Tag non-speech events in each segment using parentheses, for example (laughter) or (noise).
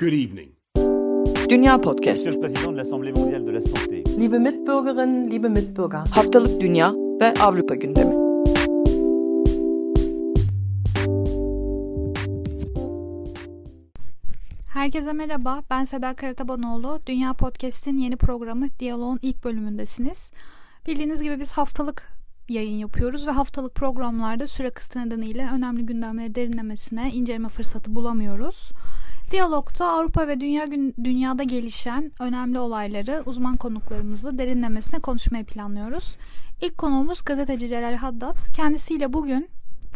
Good evening. Dünya Podcast. Monsieur le Président de l'Assemblée mondiale de la santé. Liebe Mitbürgerinnen, liebe Mitbürger. Haftalık Dünya ve Avrupa gündemi. Herkese merhaba, ben Seda Karatabanoğlu. Dünya Podcast'in yeni programı Diyalog'un ilk bölümündesiniz. Bildiğiniz gibi biz haftalık yayın yapıyoruz ve haftalık programlarda süre kısıtı nedeniyle önemli gündemleri derinlemesine inceleme fırsatı bulamıyoruz. Diyalog'da Avrupa ve dünya gün, dünyada gelişen önemli olayları uzman konuklarımızla derinlemesine konuşmayı planlıyoruz. İlk konuğumuz gazeteci Celal Haddad. Kendisiyle bugün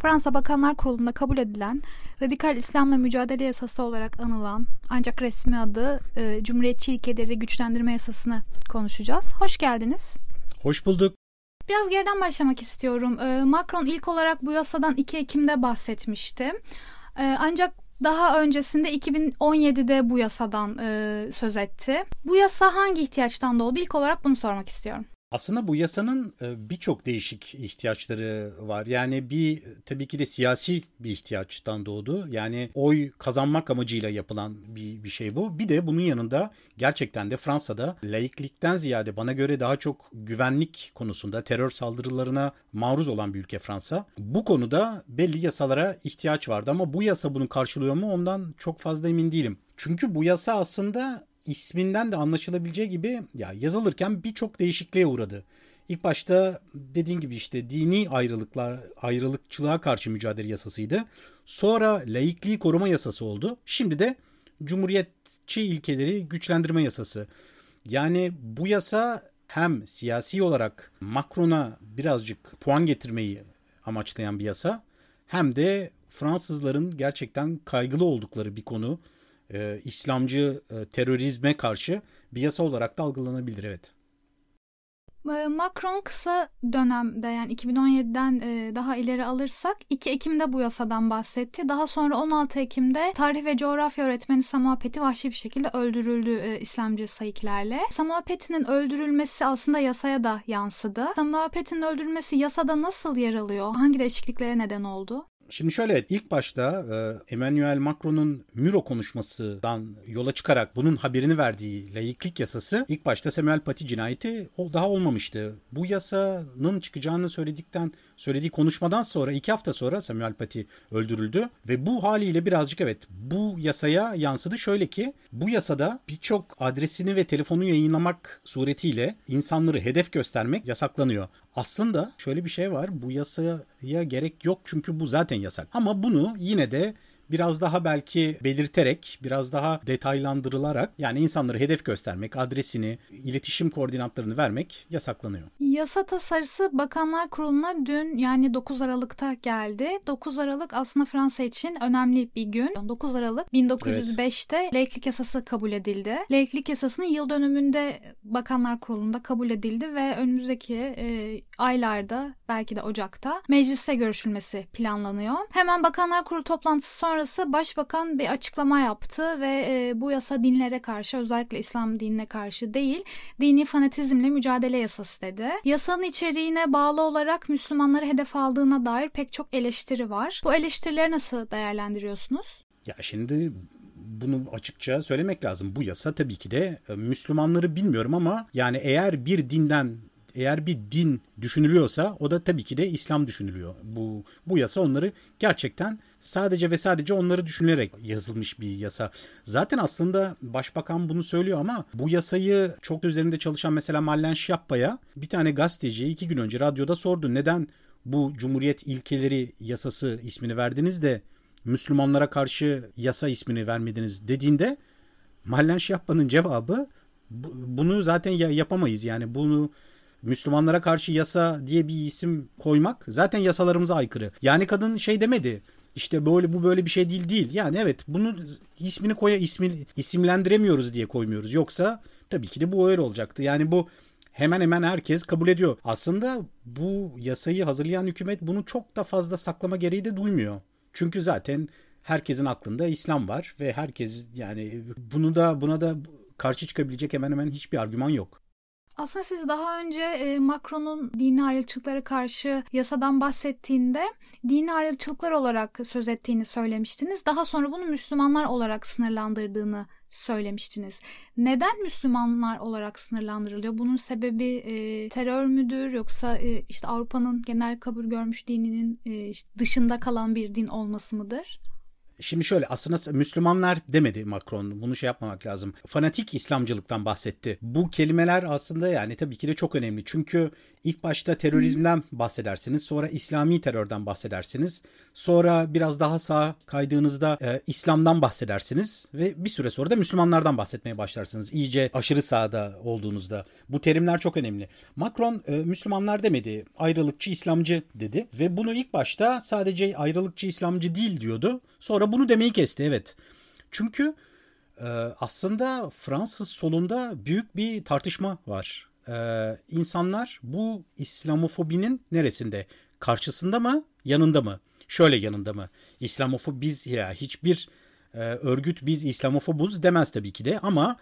Fransa Bakanlar Kurulu'nda kabul edilen radikal İslam'la mücadele yasası olarak anılan ancak resmi adı e, Cumhuriyetçi ilkeleri güçlendirme yasasını konuşacağız. Hoş geldiniz. Hoş bulduk. Biraz geriden başlamak istiyorum. E, Macron ilk olarak bu yasadan 2 Ekim'de bahsetmişti. E, ancak daha öncesinde 2017'de bu yasadan e, söz etti. Bu yasa hangi ihtiyaçtan doğdu? İlk olarak bunu sormak istiyorum. Aslında bu yasanın e, birçok değişik ihtiyaçları var. Yani bir tabii ki de siyasi bir ihtiyaçtan doğdu. Yani oy kazanmak amacıyla yapılan bir, bir şey bu. Bir de bunun yanında gerçekten de Fransa'da laiklikten ziyade bana göre daha çok güvenlik konusunda terör saldırılarına maruz olan bir ülke Fransa. Bu konuda belli yasalara ihtiyaç vardı ama bu yasa bunu karşılıyor mu ondan çok fazla emin değilim. Çünkü bu yasa aslında isminden de anlaşılabileceği gibi ya yazılırken birçok değişikliğe uğradı. İlk başta dediğin gibi işte dini ayrılıklar, ayrılıkçılığa karşı mücadele yasasıydı. Sonra laikliği koruma yasası oldu. Şimdi de cumhuriyetçi ilkeleri güçlendirme yasası. Yani bu yasa hem siyasi olarak Macron'a birazcık puan getirmeyi amaçlayan bir yasa hem de Fransızların gerçekten kaygılı oldukları bir konu e, İslamcı e, terörizme karşı bir yasa olarak da algılanabilir evet. Macron kısa dönemde yani 2017'den daha ileri alırsak 2 Ekim'de bu yasadan bahsetti. Daha sonra 16 Ekim'de tarih ve coğrafya öğretmeni Samuel Paty vahşi bir şekilde öldürüldü İslamcı sayıklarla. Paty'nin öldürülmesi aslında yasaya da yansıdı. Paty'nin öldürülmesi yasada nasıl yer alıyor? Hangi değişikliklere neden oldu? Şimdi şöyle ilk başta Emmanuel Macron'un Müro konuşmasından yola çıkarak bunun haberini verdiği laiklik yasası ilk başta Samuel Paty cinayeti daha olmamıştı. Bu yasanın çıkacağını söyledikten söylediği konuşmadan sonra iki hafta sonra Samuel Paty öldürüldü ve bu haliyle birazcık evet bu yasaya yansıdı. Şöyle ki bu yasada birçok adresini ve telefonu yayınlamak suretiyle insanları hedef göstermek yasaklanıyor. Aslında şöyle bir şey var bu yasaya gerek yok çünkü bu zaten yasak. Ama bunu yine de biraz daha belki belirterek, biraz daha detaylandırılarak yani insanları hedef göstermek, adresini, iletişim koordinatlarını vermek yasaklanıyor. Yasa tasarısı Bakanlar Kurulu'na dün yani 9 Aralık'ta geldi. 9 Aralık aslında Fransa için önemli bir gün. 9 Aralık 1905'te evet. laiklik yasası kabul edildi. Laiklik yasasının yıl dönümünde Bakanlar Kurulu'nda kabul edildi ve önümüzdeki e, aylarda belki de Ocak'ta mecliste görüşülmesi planlanıyor. Hemen Bakanlar Kurulu toplantısı sonra sonrası başbakan bir açıklama yaptı ve e, bu yasa dinlere karşı özellikle İslam dinine karşı değil dini fanatizmle mücadele yasası dedi. Yasanın içeriğine bağlı olarak Müslümanları hedef aldığına dair pek çok eleştiri var. Bu eleştirileri nasıl değerlendiriyorsunuz? Ya şimdi bunu açıkça söylemek lazım. Bu yasa tabii ki de Müslümanları bilmiyorum ama yani eğer bir dinden eğer bir din düşünülüyorsa o da tabii ki de İslam düşünülüyor. Bu bu yasa onları gerçekten sadece ve sadece onları düşünerek yazılmış bir yasa. Zaten aslında başbakan bunu söylüyor ama bu yasayı çok üzerinde çalışan mesela Mallen Şappa'ya bir tane gazeteci iki gün önce radyoda sordu. Neden bu Cumhuriyet ilkeleri yasası ismini verdiniz de Müslümanlara karşı yasa ismini vermediniz dediğinde Mallen Şappa'nın cevabı bunu zaten yapamayız yani bunu Müslümanlara karşı yasa diye bir isim koymak zaten yasalarımıza aykırı. Yani kadın şey demedi. İşte böyle bu böyle bir şey değil değil. Yani evet bunu ismini koya ismi isimlendiremiyoruz diye koymuyoruz. Yoksa tabii ki de bu öyle olacaktı. Yani bu hemen hemen herkes kabul ediyor. Aslında bu yasayı hazırlayan hükümet bunu çok da fazla saklama gereği de duymuyor. Çünkü zaten herkesin aklında İslam var ve herkes yani bunu da buna da karşı çıkabilecek hemen hemen hiçbir argüman yok. Aslında siz daha önce e, Macron'un dini ayrılıkçılıklara karşı yasadan bahsettiğinde dini ayrılıkçılıklar olarak söz ettiğini söylemiştiniz. Daha sonra bunu Müslümanlar olarak sınırlandırdığını söylemiştiniz. Neden Müslümanlar olarak sınırlandırılıyor? Bunun sebebi e, terör müdür yoksa e, işte Avrupa'nın genel kabul görmüş dininin e, dışında kalan bir din olması mıdır? Şimdi şöyle aslında Müslümanlar demedi Macron. Bunu şey yapmamak lazım. Fanatik İslamcılıktan bahsetti. Bu kelimeler aslında yani tabii ki de çok önemli. Çünkü ilk başta terörizmden bahsedersiniz. Sonra İslami terörden bahsedersiniz. Sonra biraz daha sağa kaydığınızda e, İslam'dan bahsedersiniz. Ve bir süre sonra da Müslümanlardan bahsetmeye başlarsınız. İyice aşırı sağda olduğunuzda. Bu terimler çok önemli. Macron e, Müslümanlar demedi. Ayrılıkçı İslamcı dedi. Ve bunu ilk başta sadece ayrılıkçı İslamcı değil diyordu. Sonra bunu demeyi kesti evet. Çünkü e, aslında Fransız solunda büyük bir tartışma var. E, insanlar bu İslamofobinin neresinde? Karşısında mı? Yanında mı? Şöyle yanında mı? İslamofob biz ya hiçbir e, örgüt biz İslamofobuz demez tabii ki de ama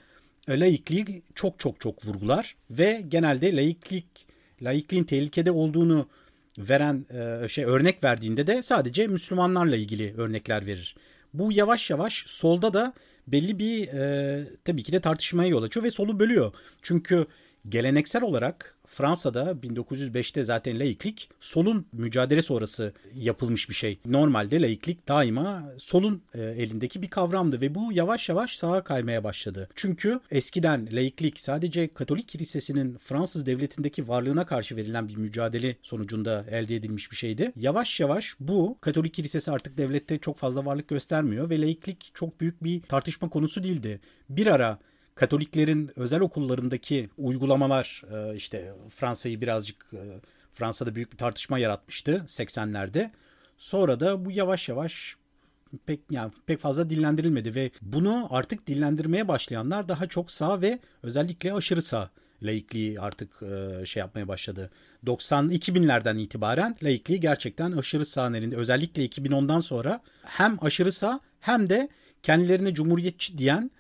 e, laikliği çok çok çok vurgular ve genelde laiklik laikliğin tehlikede olduğunu veren e, şey örnek verdiğinde de sadece Müslümanlarla ilgili örnekler verir. Bu yavaş yavaş solda da belli bir e, tabii ki de tartışmaya yol açıyor ve solu bölüyor. Çünkü geleneksel olarak Fransa'da 1905'te zaten laiklik solun mücadele sonrası yapılmış bir şey. Normalde laiklik daima solun e, elindeki bir kavramdı ve bu yavaş yavaş sağa kaymaya başladı. Çünkü eskiden laiklik sadece Katolik kilisesinin Fransız devletindeki varlığına karşı verilen bir mücadele sonucunda elde edilmiş bir şeydi. Yavaş yavaş bu Katolik kilisesi artık devlette çok fazla varlık göstermiyor ve laiklik çok büyük bir tartışma konusu değildi. Bir ara Katoliklerin özel okullarındaki uygulamalar e, işte Fransa'yı birazcık e, Fransa'da büyük bir tartışma yaratmıştı 80'lerde. Sonra da bu yavaş yavaş pek yani pek fazla dillendirilmedi ve bunu artık dillendirmeye başlayanlar daha çok sağ ve özellikle aşırı sağ laikliği artık e, şey yapmaya başladı. 90 2000'lerden itibaren laikliği gerçekten aşırı sağ elinde. Özellikle 2010'dan sonra hem aşırı sağ hem de kendilerine cumhuriyetçi diyen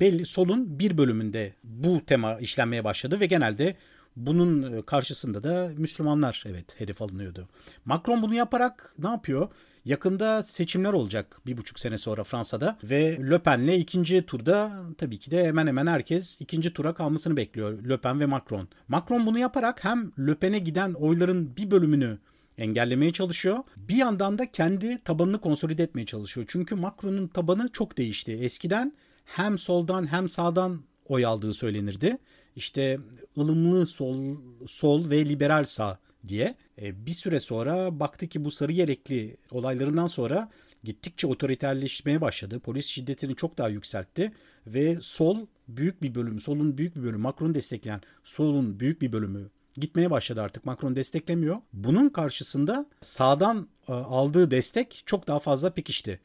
belli solun bir bölümünde bu tema işlenmeye başladı ve genelde bunun e, karşısında da Müslümanlar evet hedef alınıyordu. Macron bunu yaparak ne yapıyor? Yakında seçimler olacak bir buçuk sene sonra Fransa'da ve Le Pen'le ikinci turda tabii ki de hemen hemen herkes ikinci tura kalmasını bekliyor Le Pen ve Macron. Macron bunu yaparak hem Le Pen'e giden oyların bir bölümünü engellemeye çalışıyor. Bir yandan da kendi tabanını konsolide etmeye çalışıyor. Çünkü Macron'un tabanı çok değişti. Eskiden hem soldan hem sağdan oy aldığı söylenirdi. İşte ılımlı sol, sol ve liberal sağ diye. E, bir süre sonra baktı ki bu sarı yerekli olaylarından sonra gittikçe otoriterleşmeye başladı. Polis şiddetini çok daha yükseltti ve sol büyük bir bölümü, solun büyük bir bölümü, Macron'u destekleyen solun büyük bir bölümü gitmeye başladı artık. Macron desteklemiyor. Bunun karşısında sağdan e, aldığı destek çok daha fazla pekişti.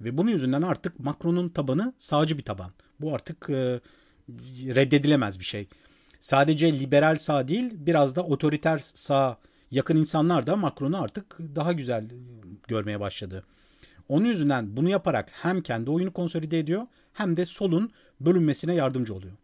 Ve bunun yüzünden artık Macron'un tabanı sağcı bir taban. Bu artık e, reddedilemez bir şey. Sadece liberal sağ değil biraz da otoriter sağ yakın insanlar da Macron'u artık daha güzel görmeye başladı. Onun yüzünden bunu yaparak hem kendi oyunu konsolide ediyor hem de solun bölünmesine yardımcı oluyor.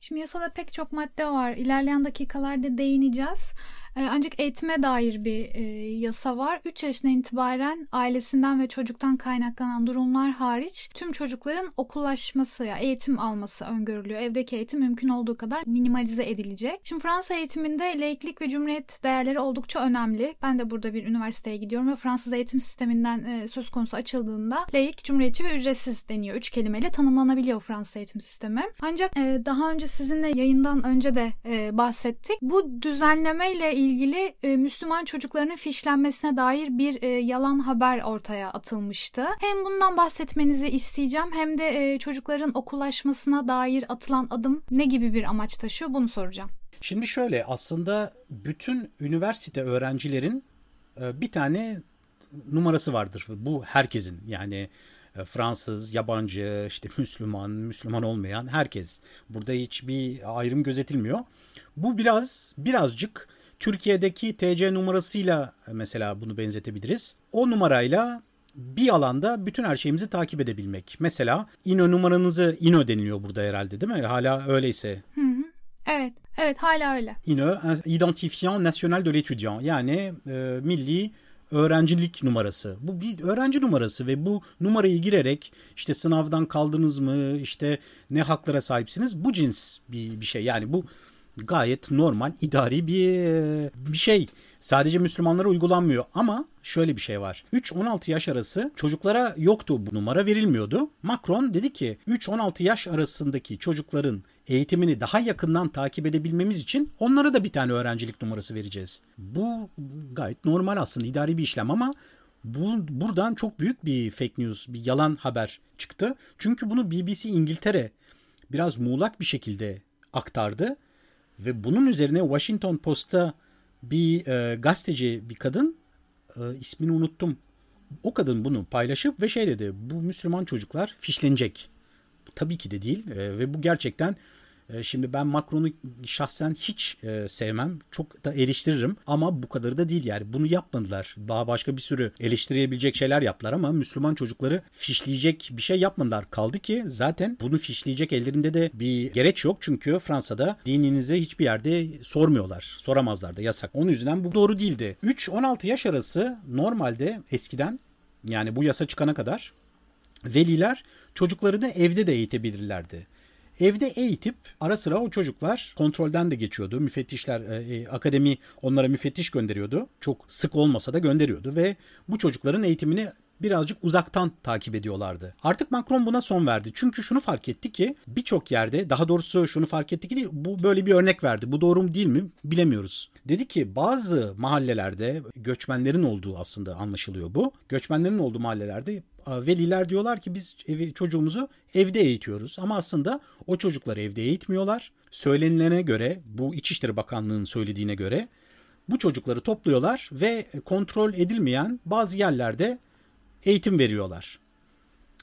Şimdi yasada pek çok madde var. İlerleyen dakikalarda değineceğiz. Ee, ancak eğitime dair bir e, yasa var. 3 yaşına itibaren ailesinden ve çocuktan kaynaklanan durumlar hariç tüm çocukların okullaşması ya eğitim alması öngörülüyor. Evdeki eğitim mümkün olduğu kadar minimalize edilecek. Şimdi Fransa eğitiminde laiklik ve cumhuriyet değerleri oldukça önemli. Ben de burada bir üniversiteye gidiyorum ve Fransız eğitim sisteminden e, söz konusu açıldığında laik, cumhuriyetçi ve ücretsiz deniyor. Üç kelimeyle tanımlanabiliyor Fransız eğitim sistemi. Ancak e, daha önce sizinle yayından önce de bahsettik. Bu düzenlemeyle ilgili e, Müslüman çocuklarının fişlenmesine dair bir e, yalan haber ortaya atılmıştı. Hem bundan bahsetmenizi isteyeceğim hem de e, çocukların okullaşmasına dair atılan adım ne gibi bir amaç taşıyor bunu soracağım. Şimdi şöyle aslında bütün üniversite öğrencilerin e, bir tane numarası vardır. Bu herkesin yani e, Fransız, yabancı, işte Müslüman, Müslüman olmayan herkes. Burada hiçbir ayrım gözetilmiyor. Bu biraz birazcık Türkiye'deki TC numarasıyla mesela bunu benzetebiliriz. O numarayla bir alanda bütün her şeyimizi takip edebilmek. Mesela İNÖ numaranızı İNÖ deniliyor burada herhalde değil mi? Hala öyleyse. Hı hı. Evet, evet hala öyle. Une identifiant national de l'étudiant yani e, milli öğrencilik numarası. Bu bir öğrenci numarası ve bu numarayı girerek işte sınavdan kaldınız mı, işte ne haklara sahipsiniz bu cins bir, bir şey. Yani bu gayet normal idari bir bir şey. Sadece Müslümanlara uygulanmıyor ama şöyle bir şey var. 3-16 yaş arası çocuklara yoktu bu numara verilmiyordu. Macron dedi ki 3-16 yaş arasındaki çocukların eğitimini daha yakından takip edebilmemiz için onlara da bir tane öğrencilik numarası vereceğiz. Bu gayet normal aslında idari bir işlem ama bu buradan çok büyük bir fake news, bir yalan haber çıktı. Çünkü bunu BBC İngiltere biraz muğlak bir şekilde aktardı ve bunun üzerine Washington Post'ta bir e, gazeteci bir kadın e, ismini unuttum. O kadın bunu paylaşıp ve şey dedi bu Müslüman çocuklar fişlenecek. Tabii ki de değil e, ve bu gerçekten Şimdi ben Macron'u şahsen hiç e, sevmem. Çok da eleştiririm ama bu kadar da değil yani. Bunu yapmadılar. Daha başka bir sürü eleştirilebilecek şeyler yaptılar ama Müslüman çocukları fişleyecek bir şey yapmadılar. Kaldı ki zaten bunu fişleyecek ellerinde de bir gereç yok. Çünkü Fransa'da dininizi hiçbir yerde sormuyorlar. Soramazlar da yasak. Onun yüzünden bu doğru değildi. 3-16 yaş arası normalde eskiden yani bu yasa çıkana kadar veliler çocuklarını evde de eğitebilirlerdi. Evde eğitip ara sıra o çocuklar kontrolden de geçiyordu. Müfettişler, e, e, akademi onlara müfettiş gönderiyordu. Çok sık olmasa da gönderiyordu ve bu çocukların eğitimini birazcık uzaktan takip ediyorlardı. Artık Macron buna son verdi. Çünkü şunu fark etti ki birçok yerde daha doğrusu şunu fark etti ki değil, bu böyle bir örnek verdi. Bu doğru mu değil mi bilemiyoruz. Dedi ki bazı mahallelerde göçmenlerin olduğu aslında anlaşılıyor bu. Göçmenlerin olduğu mahallelerde veliler diyorlar ki biz evi, çocuğumuzu evde eğitiyoruz. Ama aslında o çocukları evde eğitmiyorlar. Söylenilene göre bu İçişleri Bakanlığı'nın söylediğine göre bu çocukları topluyorlar ve kontrol edilmeyen bazı yerlerde eğitim veriyorlar.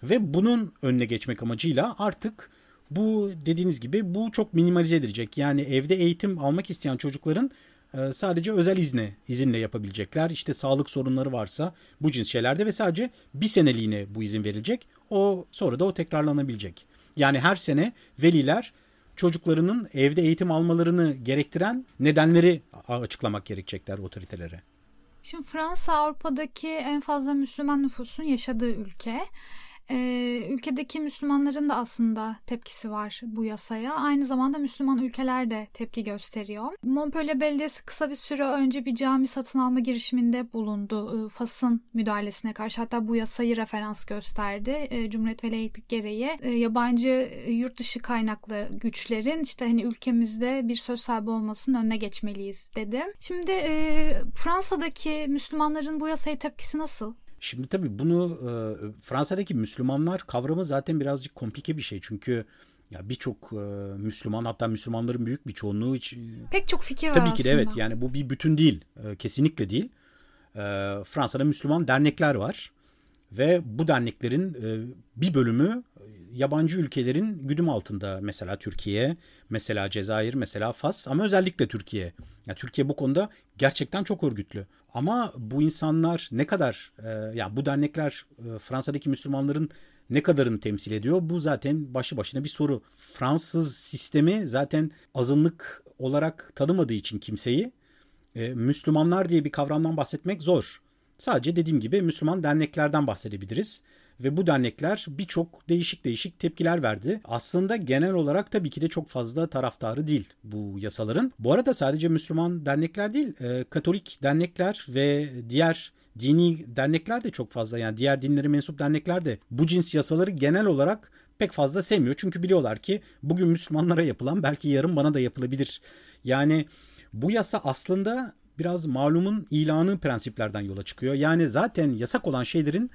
Ve bunun önüne geçmek amacıyla artık bu dediğiniz gibi bu çok minimalize edilecek. Yani evde eğitim almak isteyen çocukların e, sadece özel izne, izinle yapabilecekler. İşte sağlık sorunları varsa bu cins şeylerde ve sadece bir seneliğine bu izin verilecek. O sonra da o tekrarlanabilecek. Yani her sene veliler çocuklarının evde eğitim almalarını gerektiren nedenleri açıklamak gerekecekler otoritelere. Şimdi Fransa Avrupa'daki en fazla Müslüman nüfusun yaşadığı ülke. Ee, ülkedeki Müslümanların da aslında tepkisi var bu yasaya. Aynı zamanda Müslüman ülkeler de tepki gösteriyor. Montpellier Belediyesi kısa bir süre önce bir cami satın alma girişiminde bulundu. Ee, Fas'ın müdahalesine karşı hatta bu yasayı referans gösterdi. Ee, Cumhuriyet ve layıklık gereği e, yabancı e, yurt dışı kaynaklı güçlerin işte hani ülkemizde bir söz sahibi olmasının önüne geçmeliyiz dedi. Şimdi e, Fransa'daki Müslümanların bu yasaya tepkisi nasıl? Şimdi tabii bunu e, Fransa'daki Müslümanlar kavramı zaten birazcık komplike bir şey. Çünkü ya birçok e, Müslüman hatta Müslümanların büyük bir çoğunluğu hiç pek çok fikir var Tabii ki de evet yani bu bir bütün değil. E, kesinlikle değil. E, Fransa'da Müslüman dernekler var ve bu derneklerin e, bir bölümü yabancı ülkelerin güdüm altında. Mesela Türkiye, mesela Cezayir, mesela Fas ama özellikle Türkiye. Ya Türkiye bu konuda gerçekten çok örgütlü. Ama bu insanlar ne kadar e, ya bu dernekler e, Fransa'daki Müslümanların ne kadarını temsil ediyor? Bu zaten başı başına bir soru. Fransız sistemi zaten azınlık olarak tanımadığı için kimseyi e, Müslümanlar diye bir kavramdan bahsetmek zor. Sadece dediğim gibi Müslüman derneklerden bahsedebiliriz ve bu dernekler birçok değişik değişik tepkiler verdi. Aslında genel olarak tabii ki de çok fazla taraftarı değil bu yasaların. Bu arada sadece Müslüman dernekler değil, e, Katolik dernekler ve diğer dini dernekler de çok fazla yani diğer dinlere mensup dernekler de bu cins yasaları genel olarak pek fazla sevmiyor. Çünkü biliyorlar ki bugün Müslümanlara yapılan belki yarın bana da yapılabilir. Yani bu yasa aslında biraz malumun ilanı prensiplerden yola çıkıyor. Yani zaten yasak olan şeylerin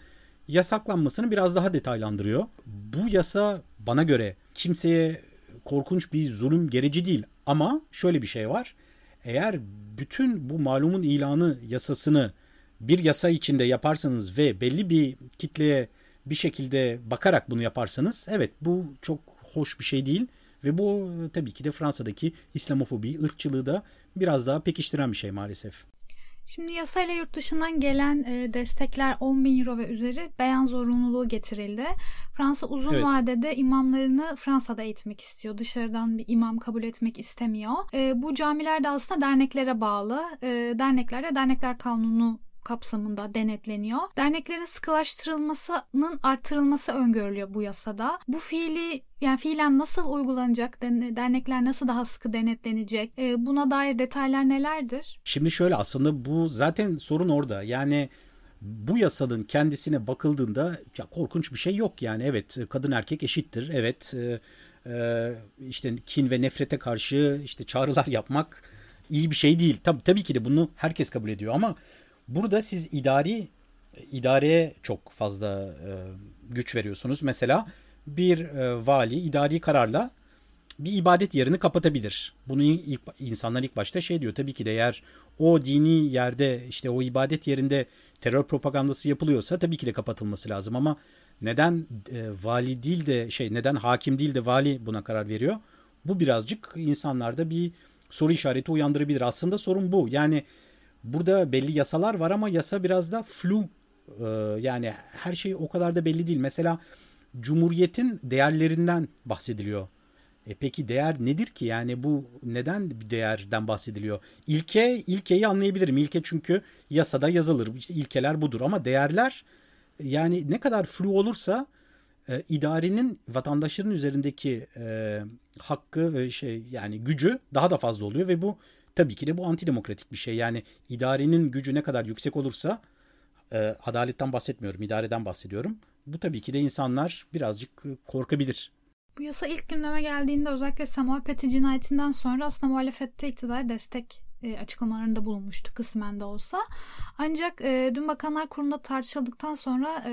yasaklanmasını biraz daha detaylandırıyor. Bu yasa bana göre kimseye korkunç bir zulüm gereci değil ama şöyle bir şey var. Eğer bütün bu malumun ilanı yasasını bir yasa içinde yaparsanız ve belli bir kitleye bir şekilde bakarak bunu yaparsanız evet bu çok hoş bir şey değil ve bu tabii ki de Fransa'daki İslamofobi, ırkçılığı da biraz daha pekiştiren bir şey maalesef. Şimdi yasayla yurt dışından gelen e, destekler 10 bin euro ve üzeri beyan zorunluluğu getirildi. Fransa uzun evet. vadede imamlarını Fransa'da eğitmek istiyor. Dışarıdan bir imam kabul etmek istemiyor. E, bu camiler de aslında derneklere bağlı. E, dernekler de dernekler kanunu kapsamında denetleniyor. Derneklerin sıkılaştırılmasının artırılması öngörülüyor bu yasada. Bu fiili yani fiilen nasıl uygulanacak, dernekler nasıl daha sıkı denetlenecek, e, buna dair detaylar nelerdir? Şimdi şöyle aslında bu zaten sorun orada. Yani bu yasanın kendisine bakıldığında ya korkunç bir şey yok yani evet kadın erkek eşittir evet e, e, işte kin ve nefrete karşı işte çağrılar yapmak iyi bir şey değil tabii tabii ki de bunu herkes kabul ediyor ama Burada siz idari idareye çok fazla e, güç veriyorsunuz. Mesela bir e, vali idari kararla bir ibadet yerini kapatabilir. Bunu ilk, insanlar ilk başta şey diyor tabii ki de eğer o dini yerde işte o ibadet yerinde terör propagandası yapılıyorsa tabii ki de kapatılması lazım ama neden e, vali değil de şey neden hakim değil de vali buna karar veriyor? Bu birazcık insanlarda bir soru işareti uyandırabilir. Aslında sorun bu. Yani Burada belli yasalar var ama yasa biraz da flu. Ee, yani her şey o kadar da belli değil. Mesela Cumhuriyet'in değerlerinden bahsediliyor. E peki değer nedir ki? Yani bu neden bir değerden bahsediliyor? İlke, ilkeyi anlayabilirim. İlke çünkü yasada yazılır. İşte ilkeler budur ama değerler yani ne kadar flu olursa e, idarenin vatandaşların üzerindeki e, hakkı e, şey yani gücü daha da fazla oluyor ve bu Tabii ki de bu antidemokratik bir şey. Yani idarenin gücü ne kadar yüksek olursa e, adaletten bahsetmiyorum, idareden bahsediyorum. Bu tabii ki de insanlar birazcık korkabilir. Bu yasa ilk gündeme geldiğinde özellikle Samuel Paty cinayetinden sonra aslında muhalefette iktidar destek e, açıklamalarında bulunmuştu kısmen de olsa. Ancak e, dün Bakanlar Kurulu'nda tartışıldıktan sonra e,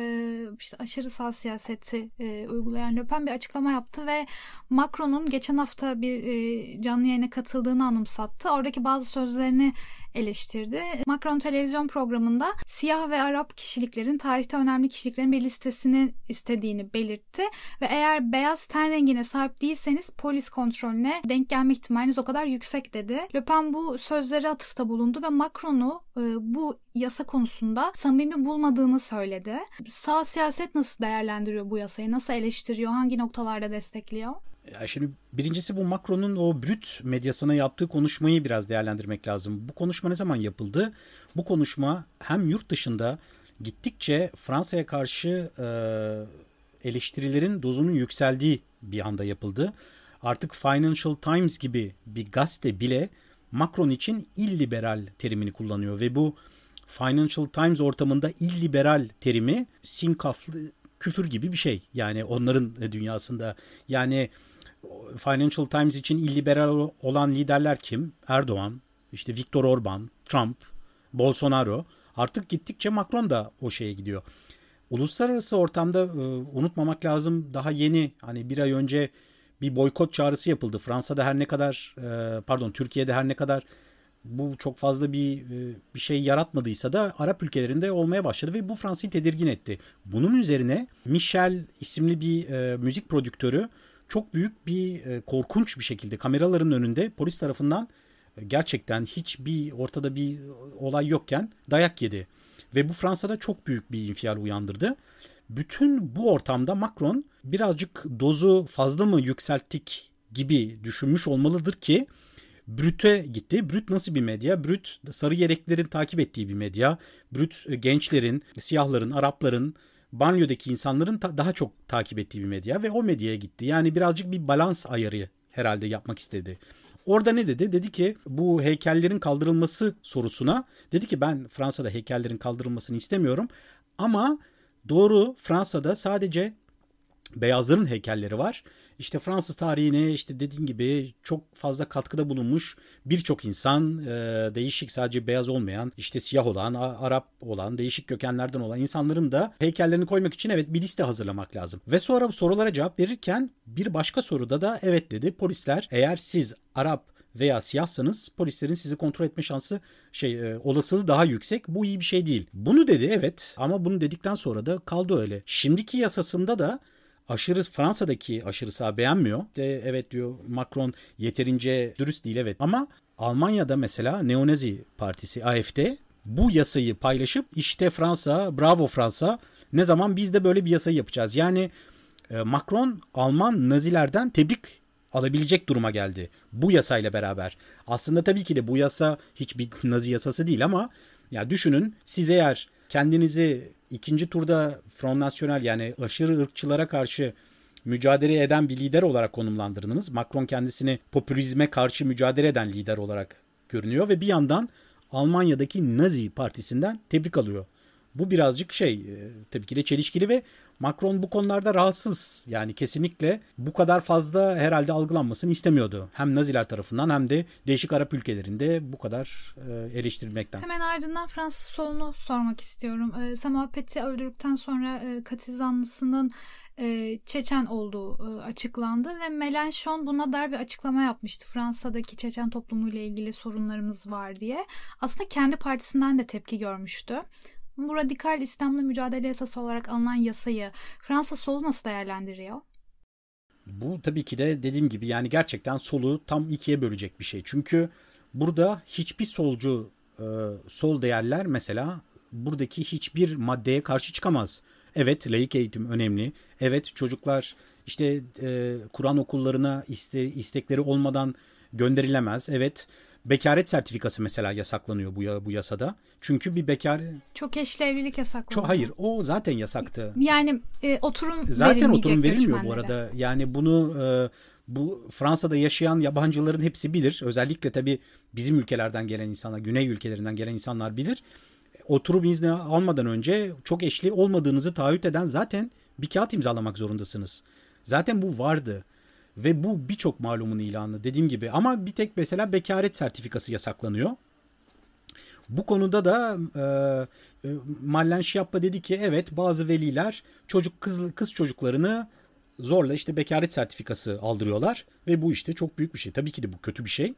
işte aşırı sağ siyaseti e, uygulayan Le Pen bir açıklama yaptı ve Macron'un geçen hafta bir e, canlı yayına katıldığını anımsattı. Oradaki bazı sözlerini eleştirdi. Macron televizyon programında siyah ve Arap kişiliklerin tarihte önemli kişiliklerin bir listesini istediğini belirtti ve eğer beyaz ten rengine sahip değilseniz polis kontrolüne denk gelme ihtimaliniz o kadar yüksek dedi. Le Pen bu sözleri atıfta bulundu ve Macron'u e, bu yasa konusunda samimi bulmadığını söyledi. Sağ siyaset nasıl değerlendiriyor bu yasayı? Nasıl eleştiriyor? Hangi noktalarda destekliyor? Ya şimdi birincisi bu Macron'un o brüt medyasına yaptığı konuşmayı biraz değerlendirmek lazım. Bu konuşma ne zaman yapıldı? Bu konuşma hem yurt dışında gittikçe Fransa'ya karşı e, eleştirilerin dozunun yükseldiği bir anda yapıldı. Artık Financial Times gibi bir gazete bile Macron için illiberal terimini kullanıyor ve bu Financial Times ortamında illiberal terimi sinkaflı küfür gibi bir şey. Yani onların dünyasında yani Financial Times için illiberal olan liderler kim? Erdoğan, işte Viktor Orban, Trump, Bolsonaro. Artık gittikçe Macron da o şeye gidiyor. Uluslararası ortamda unutmamak lazım daha yeni hani bir ay önce bir boykot çağrısı yapıldı. Fransa'da her ne kadar pardon Türkiye'de her ne kadar bu çok fazla bir bir şey yaratmadıysa da Arap ülkelerinde olmaya başladı ve bu Fransa'yı tedirgin etti. Bunun üzerine Michel isimli bir müzik prodüktörü çok büyük bir e, korkunç bir şekilde kameraların önünde polis tarafından e, gerçekten hiçbir ortada bir olay yokken dayak yedi. Ve bu Fransa'da çok büyük bir infial uyandırdı. Bütün bu ortamda Macron birazcık dozu fazla mı yükselttik gibi düşünmüş olmalıdır ki Brüt'e gitti. Brüt nasıl bir medya? Brüt sarı yeleklerin takip ettiği bir medya. Brüt e, gençlerin, siyahların, Arapların, banyodaki insanların ta- daha çok takip ettiği bir medya ve o medyaya gitti. Yani birazcık bir balans ayarı herhalde yapmak istedi. Orada ne dedi? Dedi ki bu heykellerin kaldırılması sorusuna dedi ki ben Fransa'da heykellerin kaldırılmasını istemiyorum ama doğru Fransa'da sadece beyazların heykelleri var. İşte Fransız tarihine işte dediğin gibi çok fazla katkıda bulunmuş birçok insan e, değişik sadece beyaz olmayan işte siyah olan, Arap olan, değişik kökenlerden olan insanların da heykellerini koymak için evet bir liste hazırlamak lazım. Ve sonra sorulara cevap verirken bir başka soruda da evet dedi polisler eğer siz Arap veya siyahsanız polislerin sizi kontrol etme şansı şey e, olasılığı daha yüksek. Bu iyi bir şey değil. Bunu dedi evet ama bunu dedikten sonra da kaldı öyle. Şimdiki yasasında da aşırı Fransa'daki aşırı sağ beğenmiyor. De, evet diyor Macron yeterince dürüst değil evet ama Almanya'da mesela Neonazi Partisi AFD bu yasayı paylaşıp işte Fransa, bravo Fransa ne zaman biz de böyle bir yasayı yapacağız. Yani e, Macron Alman Nazilerden tebrik alabilecek duruma geldi bu yasayla beraber. Aslında tabii ki de bu yasa hiçbir Nazi yasası değil ama ya düşünün siz eğer kendinizi ikinci turda Front National yani aşırı ırkçılara karşı mücadele eden bir lider olarak konumlandırdınız. Macron kendisini popülizme karşı mücadele eden lider olarak görünüyor ve bir yandan Almanya'daki Nazi partisinden tebrik alıyor. Bu birazcık şey e, tabii ki de çelişkili ve Macron bu konularda rahatsız. Yani kesinlikle bu kadar fazla herhalde algılanmasını istemiyordu. Hem Naziler tarafından hem de değişik Arap ülkelerinde bu kadar e, eleştirilmekten. Hemen ardından Fransız solunu sormak istiyorum. E, Samuel öldürdükten sonra e, Katizanlısının e, Çeçen olduğu e, açıklandı ve Melenchon buna dair bir açıklama yapmıştı. Fransa'daki Çeçen toplumuyla ilgili sorunlarımız var diye. Aslında kendi partisinden de tepki görmüştü. Bu radikal İslam'la mücadele yasası olarak alınan yasayı Fransa solu nasıl değerlendiriyor? Bu tabii ki de dediğim gibi yani gerçekten solu tam ikiye bölecek bir şey. Çünkü burada hiçbir solcu e, sol değerler mesela buradaki hiçbir maddeye karşı çıkamaz. Evet laik eğitim önemli. Evet çocuklar işte e, Kur'an okullarına iste, istekleri olmadan gönderilemez. Evet bekaret sertifikası mesela yasaklanıyor bu bu yasada. Çünkü bir bekar çok eşli evlilik yasaklanıyor. Çok hayır o zaten yasaktı. Yani e, oturum zaten oturum verilmiyor bu arada. Yani bunu e, bu Fransa'da yaşayan yabancıların hepsi bilir. Özellikle tabii bizim ülkelerden gelen insanlar, güney ülkelerinden gelen insanlar bilir. Oturum izni almadan önce çok eşli olmadığınızı taahhüt eden zaten bir kağıt imzalamak zorundasınız. Zaten bu vardı. Ve bu birçok malumun ilanı dediğim gibi ama bir tek mesela bekaret sertifikası yasaklanıyor. Bu konuda da e, e, Mallen Şiappa dedi ki evet bazı veliler çocuk kız, kız çocuklarını zorla işte bekaret sertifikası aldırıyorlar ve bu işte çok büyük bir şey. Tabii ki de bu kötü bir şey.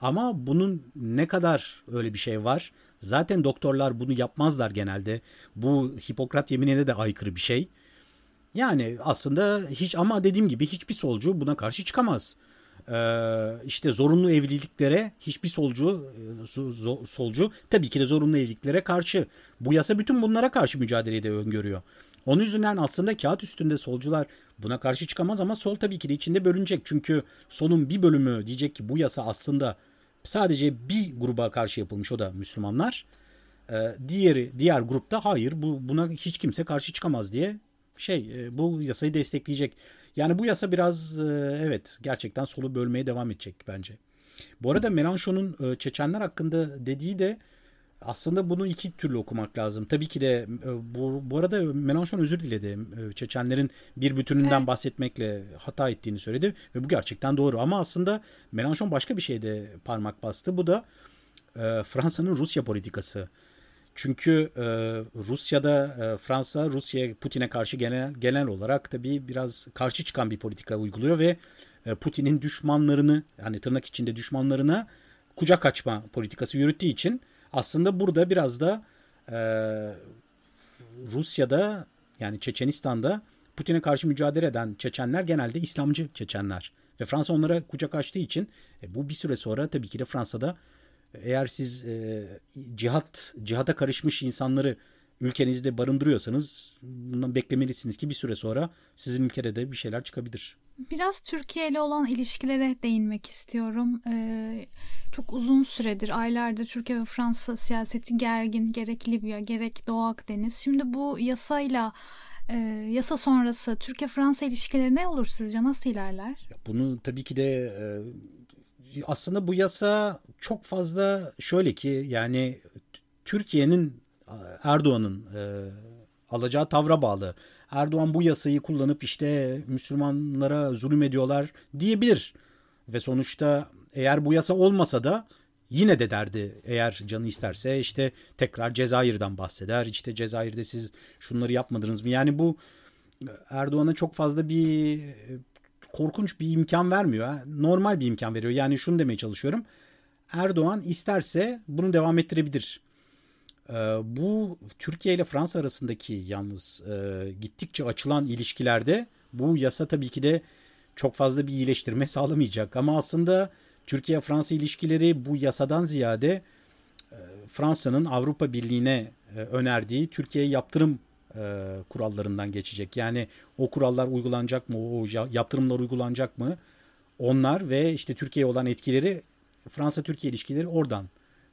Ama bunun ne kadar öyle bir şey var? Zaten doktorlar bunu yapmazlar genelde. Bu Hipokrat yeminine de aykırı bir şey. Yani aslında hiç ama dediğim gibi hiçbir solcu buna karşı çıkamaz. Ee, işte zorunlu evliliklere hiçbir solcu e, solcu tabii ki de zorunlu evliliklere karşı. Bu yasa bütün bunlara karşı mücadeleyi de öngörüyor. Onun yüzünden aslında kağıt üstünde solcular buna karşı çıkamaz ama sol tabii ki de içinde bölünecek. Çünkü solun bir bölümü diyecek ki bu yasa aslında sadece bir gruba karşı yapılmış o da Müslümanlar. Ee, diğeri diğer grupta hayır bu buna hiç kimse karşı çıkamaz diye şey e, bu yasayı destekleyecek. Yani bu yasa biraz e, evet gerçekten solu bölmeye devam edecek bence. Bu arada Melanchon'un e, Çeçenler hakkında dediği de aslında bunu iki türlü okumak lazım. Tabii ki de bu, bu arada Melanchon özür diledi. Çeçenlerin bir bütününden evet. bahsetmekle hata ettiğini söyledi ve bu gerçekten doğru. Ama aslında Melanchon başka bir şeyde parmak bastı. Bu da e, Fransa'nın Rusya politikası. Çünkü e, Rusya'da e, Fransa Rusya Putin'e karşı genel genel olarak tabii biraz karşı çıkan bir politika uyguluyor ve e, Putin'in düşmanlarını yani tırnak içinde düşmanlarına kucak açma politikası yürüttüğü için aslında burada biraz da e, Rusya'da yani Çeçenistan'da Putin'e karşı mücadele eden Çeçenler genelde İslamcı Çeçenler. Ve Fransa onlara kucak açtığı için e, bu bir süre sonra tabii ki de Fransa'da eğer siz e, cihat cihada karışmış insanları ülkenizde barındırıyorsanız bundan beklemelisiniz ki bir süre sonra sizin ülkede de bir şeyler çıkabilir. Biraz Türkiye ile olan ilişkilere değinmek istiyorum. Ee, çok uzun süredir, aylardır Türkiye ve Fransa siyaseti gergin. Gerek Libya, gerek Doğu Akdeniz. Şimdi bu yasayla e, yasa sonrası Türkiye-Fransa ilişkileri ne olur sizce? Nasıl ilerler? Bunu tabii ki de e, aslında bu yasa çok fazla şöyle ki yani Türkiye'nin Erdoğan'ın e, alacağı tavra bağlı. Erdoğan bu yasayı kullanıp işte Müslümanlara zulüm ediyorlar diyebilir. Ve sonuçta eğer bu yasa olmasa da yine de derdi eğer canı isterse işte tekrar Cezayir'den bahseder. İşte Cezayir'de siz şunları yapmadınız mı? Yani bu Erdoğan'a çok fazla bir korkunç bir imkan vermiyor. Normal bir imkan veriyor. Yani şunu demeye çalışıyorum. Erdoğan isterse bunu devam ettirebilir. Ee, bu Türkiye ile Fransa arasındaki yalnız e, gittikçe açılan ilişkilerde bu yasa tabii ki de çok fazla bir iyileştirme (laughs) sağlamayacak. Ama aslında Türkiye-Fransa ilişkileri bu yasadan ziyade e, Fransa'nın Avrupa Birliği'ne e, önerdiği Türkiye'ye yaptırım e, kurallarından geçecek. Yani o kurallar uygulanacak mı, o yaptırımlar uygulanacak mı? Onlar ve işte Türkiye'ye olan etkileri, Fransa-Türkiye ilişkileri oradan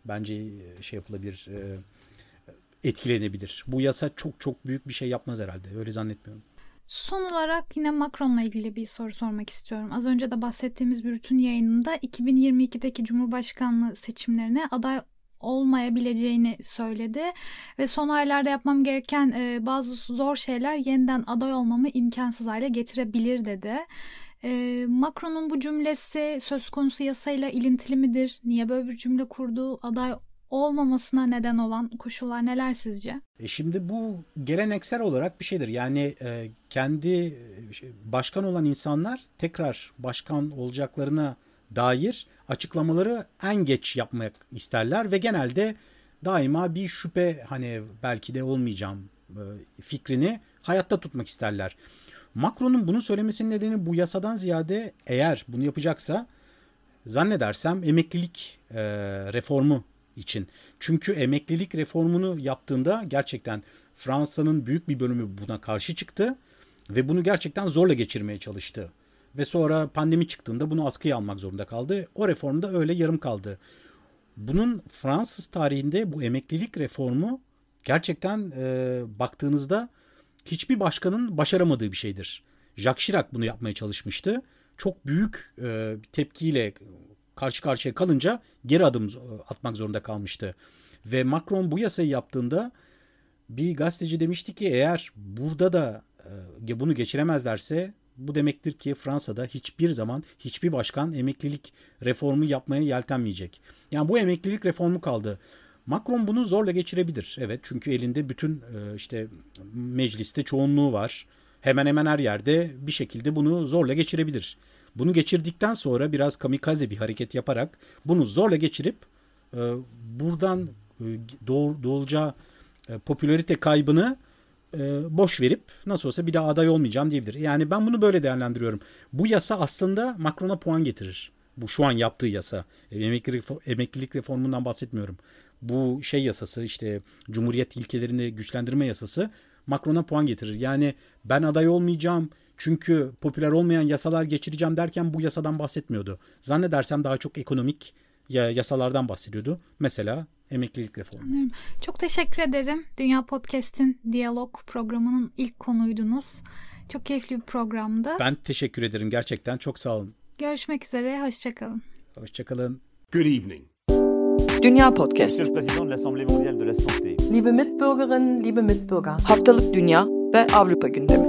bence e, şey yapılabilir, e, etkilenebilir. Bu yasa çok çok büyük bir şey yapmaz herhalde. Öyle zannetmiyorum. Son olarak yine Macron'la ilgili bir soru sormak istiyorum. Az önce de bahsettiğimiz bir bütün yayınında 2022'deki Cumhurbaşkanlığı seçimlerine aday olmayabileceğini söyledi ve son aylarda yapmam gereken e, bazı zor şeyler yeniden aday olmamı imkansız hale getirebilir dedi. E, Macron'un bu cümlesi söz konusu yasayla ilintili midir? Niye böyle bir cümle kurdu? Aday olmamasına neden olan koşullar neler sizce? E şimdi bu geleneksel olarak bir şeydir. Yani e, kendi e, başkan olan insanlar tekrar başkan olacaklarına dair açıklamaları en geç yapmak isterler ve genelde daima bir şüphe hani belki de olmayacağım e, fikrini hayatta tutmak isterler. Macron'un bunu söylemesinin nedeni bu yasadan ziyade eğer bunu yapacaksa zannedersem emeklilik e, reformu için. Çünkü emeklilik reformunu yaptığında gerçekten Fransa'nın büyük bir bölümü buna karşı çıktı ve bunu gerçekten zorla geçirmeye çalıştı. Ve sonra pandemi çıktığında bunu askıya almak zorunda kaldı. O reform da öyle yarım kaldı. Bunun Fransız tarihinde bu emeklilik reformu gerçekten e, baktığınızda hiçbir başkanın başaramadığı bir şeydir. Jacques Chirac bunu yapmaya çalışmıştı. Çok büyük e, tepkiyle karşı karşıya kalınca geri adım atmak zorunda kalmıştı. Ve Macron bu yasayı yaptığında bir gazeteci demişti ki eğer burada da e, bunu geçiremezlerse bu demektir ki Fransa'da hiçbir zaman hiçbir başkan emeklilik reformu yapmaya yeltenmeyecek. Yani bu emeklilik reformu kaldı. Macron bunu zorla geçirebilir. Evet çünkü elinde bütün e, işte mecliste çoğunluğu var. Hemen hemen her yerde bir şekilde bunu zorla geçirebilir. Bunu geçirdikten sonra biraz kamikaze bir hareket yaparak bunu zorla geçirip e, buradan e, doğulacağı popülarite kaybını boş verip nasıl olsa bir daha aday olmayacağım diyebilir. Yani ben bunu böyle değerlendiriyorum. Bu yasa aslında Macron'a puan getirir. Bu şu an yaptığı yasa. Emeklilik, emeklilik reformundan bahsetmiyorum bu şey yasası işte Cumhuriyet ilkelerini güçlendirme yasası Macron'a puan getirir. Yani ben aday olmayacağım çünkü popüler olmayan yasalar geçireceğim derken bu yasadan bahsetmiyordu. Zannedersem daha çok ekonomik yasalardan bahsediyordu. Mesela emeklilik reformu. Anlıyorum. Çok teşekkür ederim. Dünya Podcast'in diyalog programının ilk konuydunuz. Çok keyifli bir programdı. Ben teşekkür ederim. Gerçekten çok sağ olun. Görüşmek üzere. Hoşçakalın. Hoşçakalın. Good evening. Dünya Podcast. Monsieur le Président de l'Assemblée mondiale de la santé. Liebe Mitbürgerinnen, liebe Mitbürger. Haftalık Dünya ve Avrupa gündemi.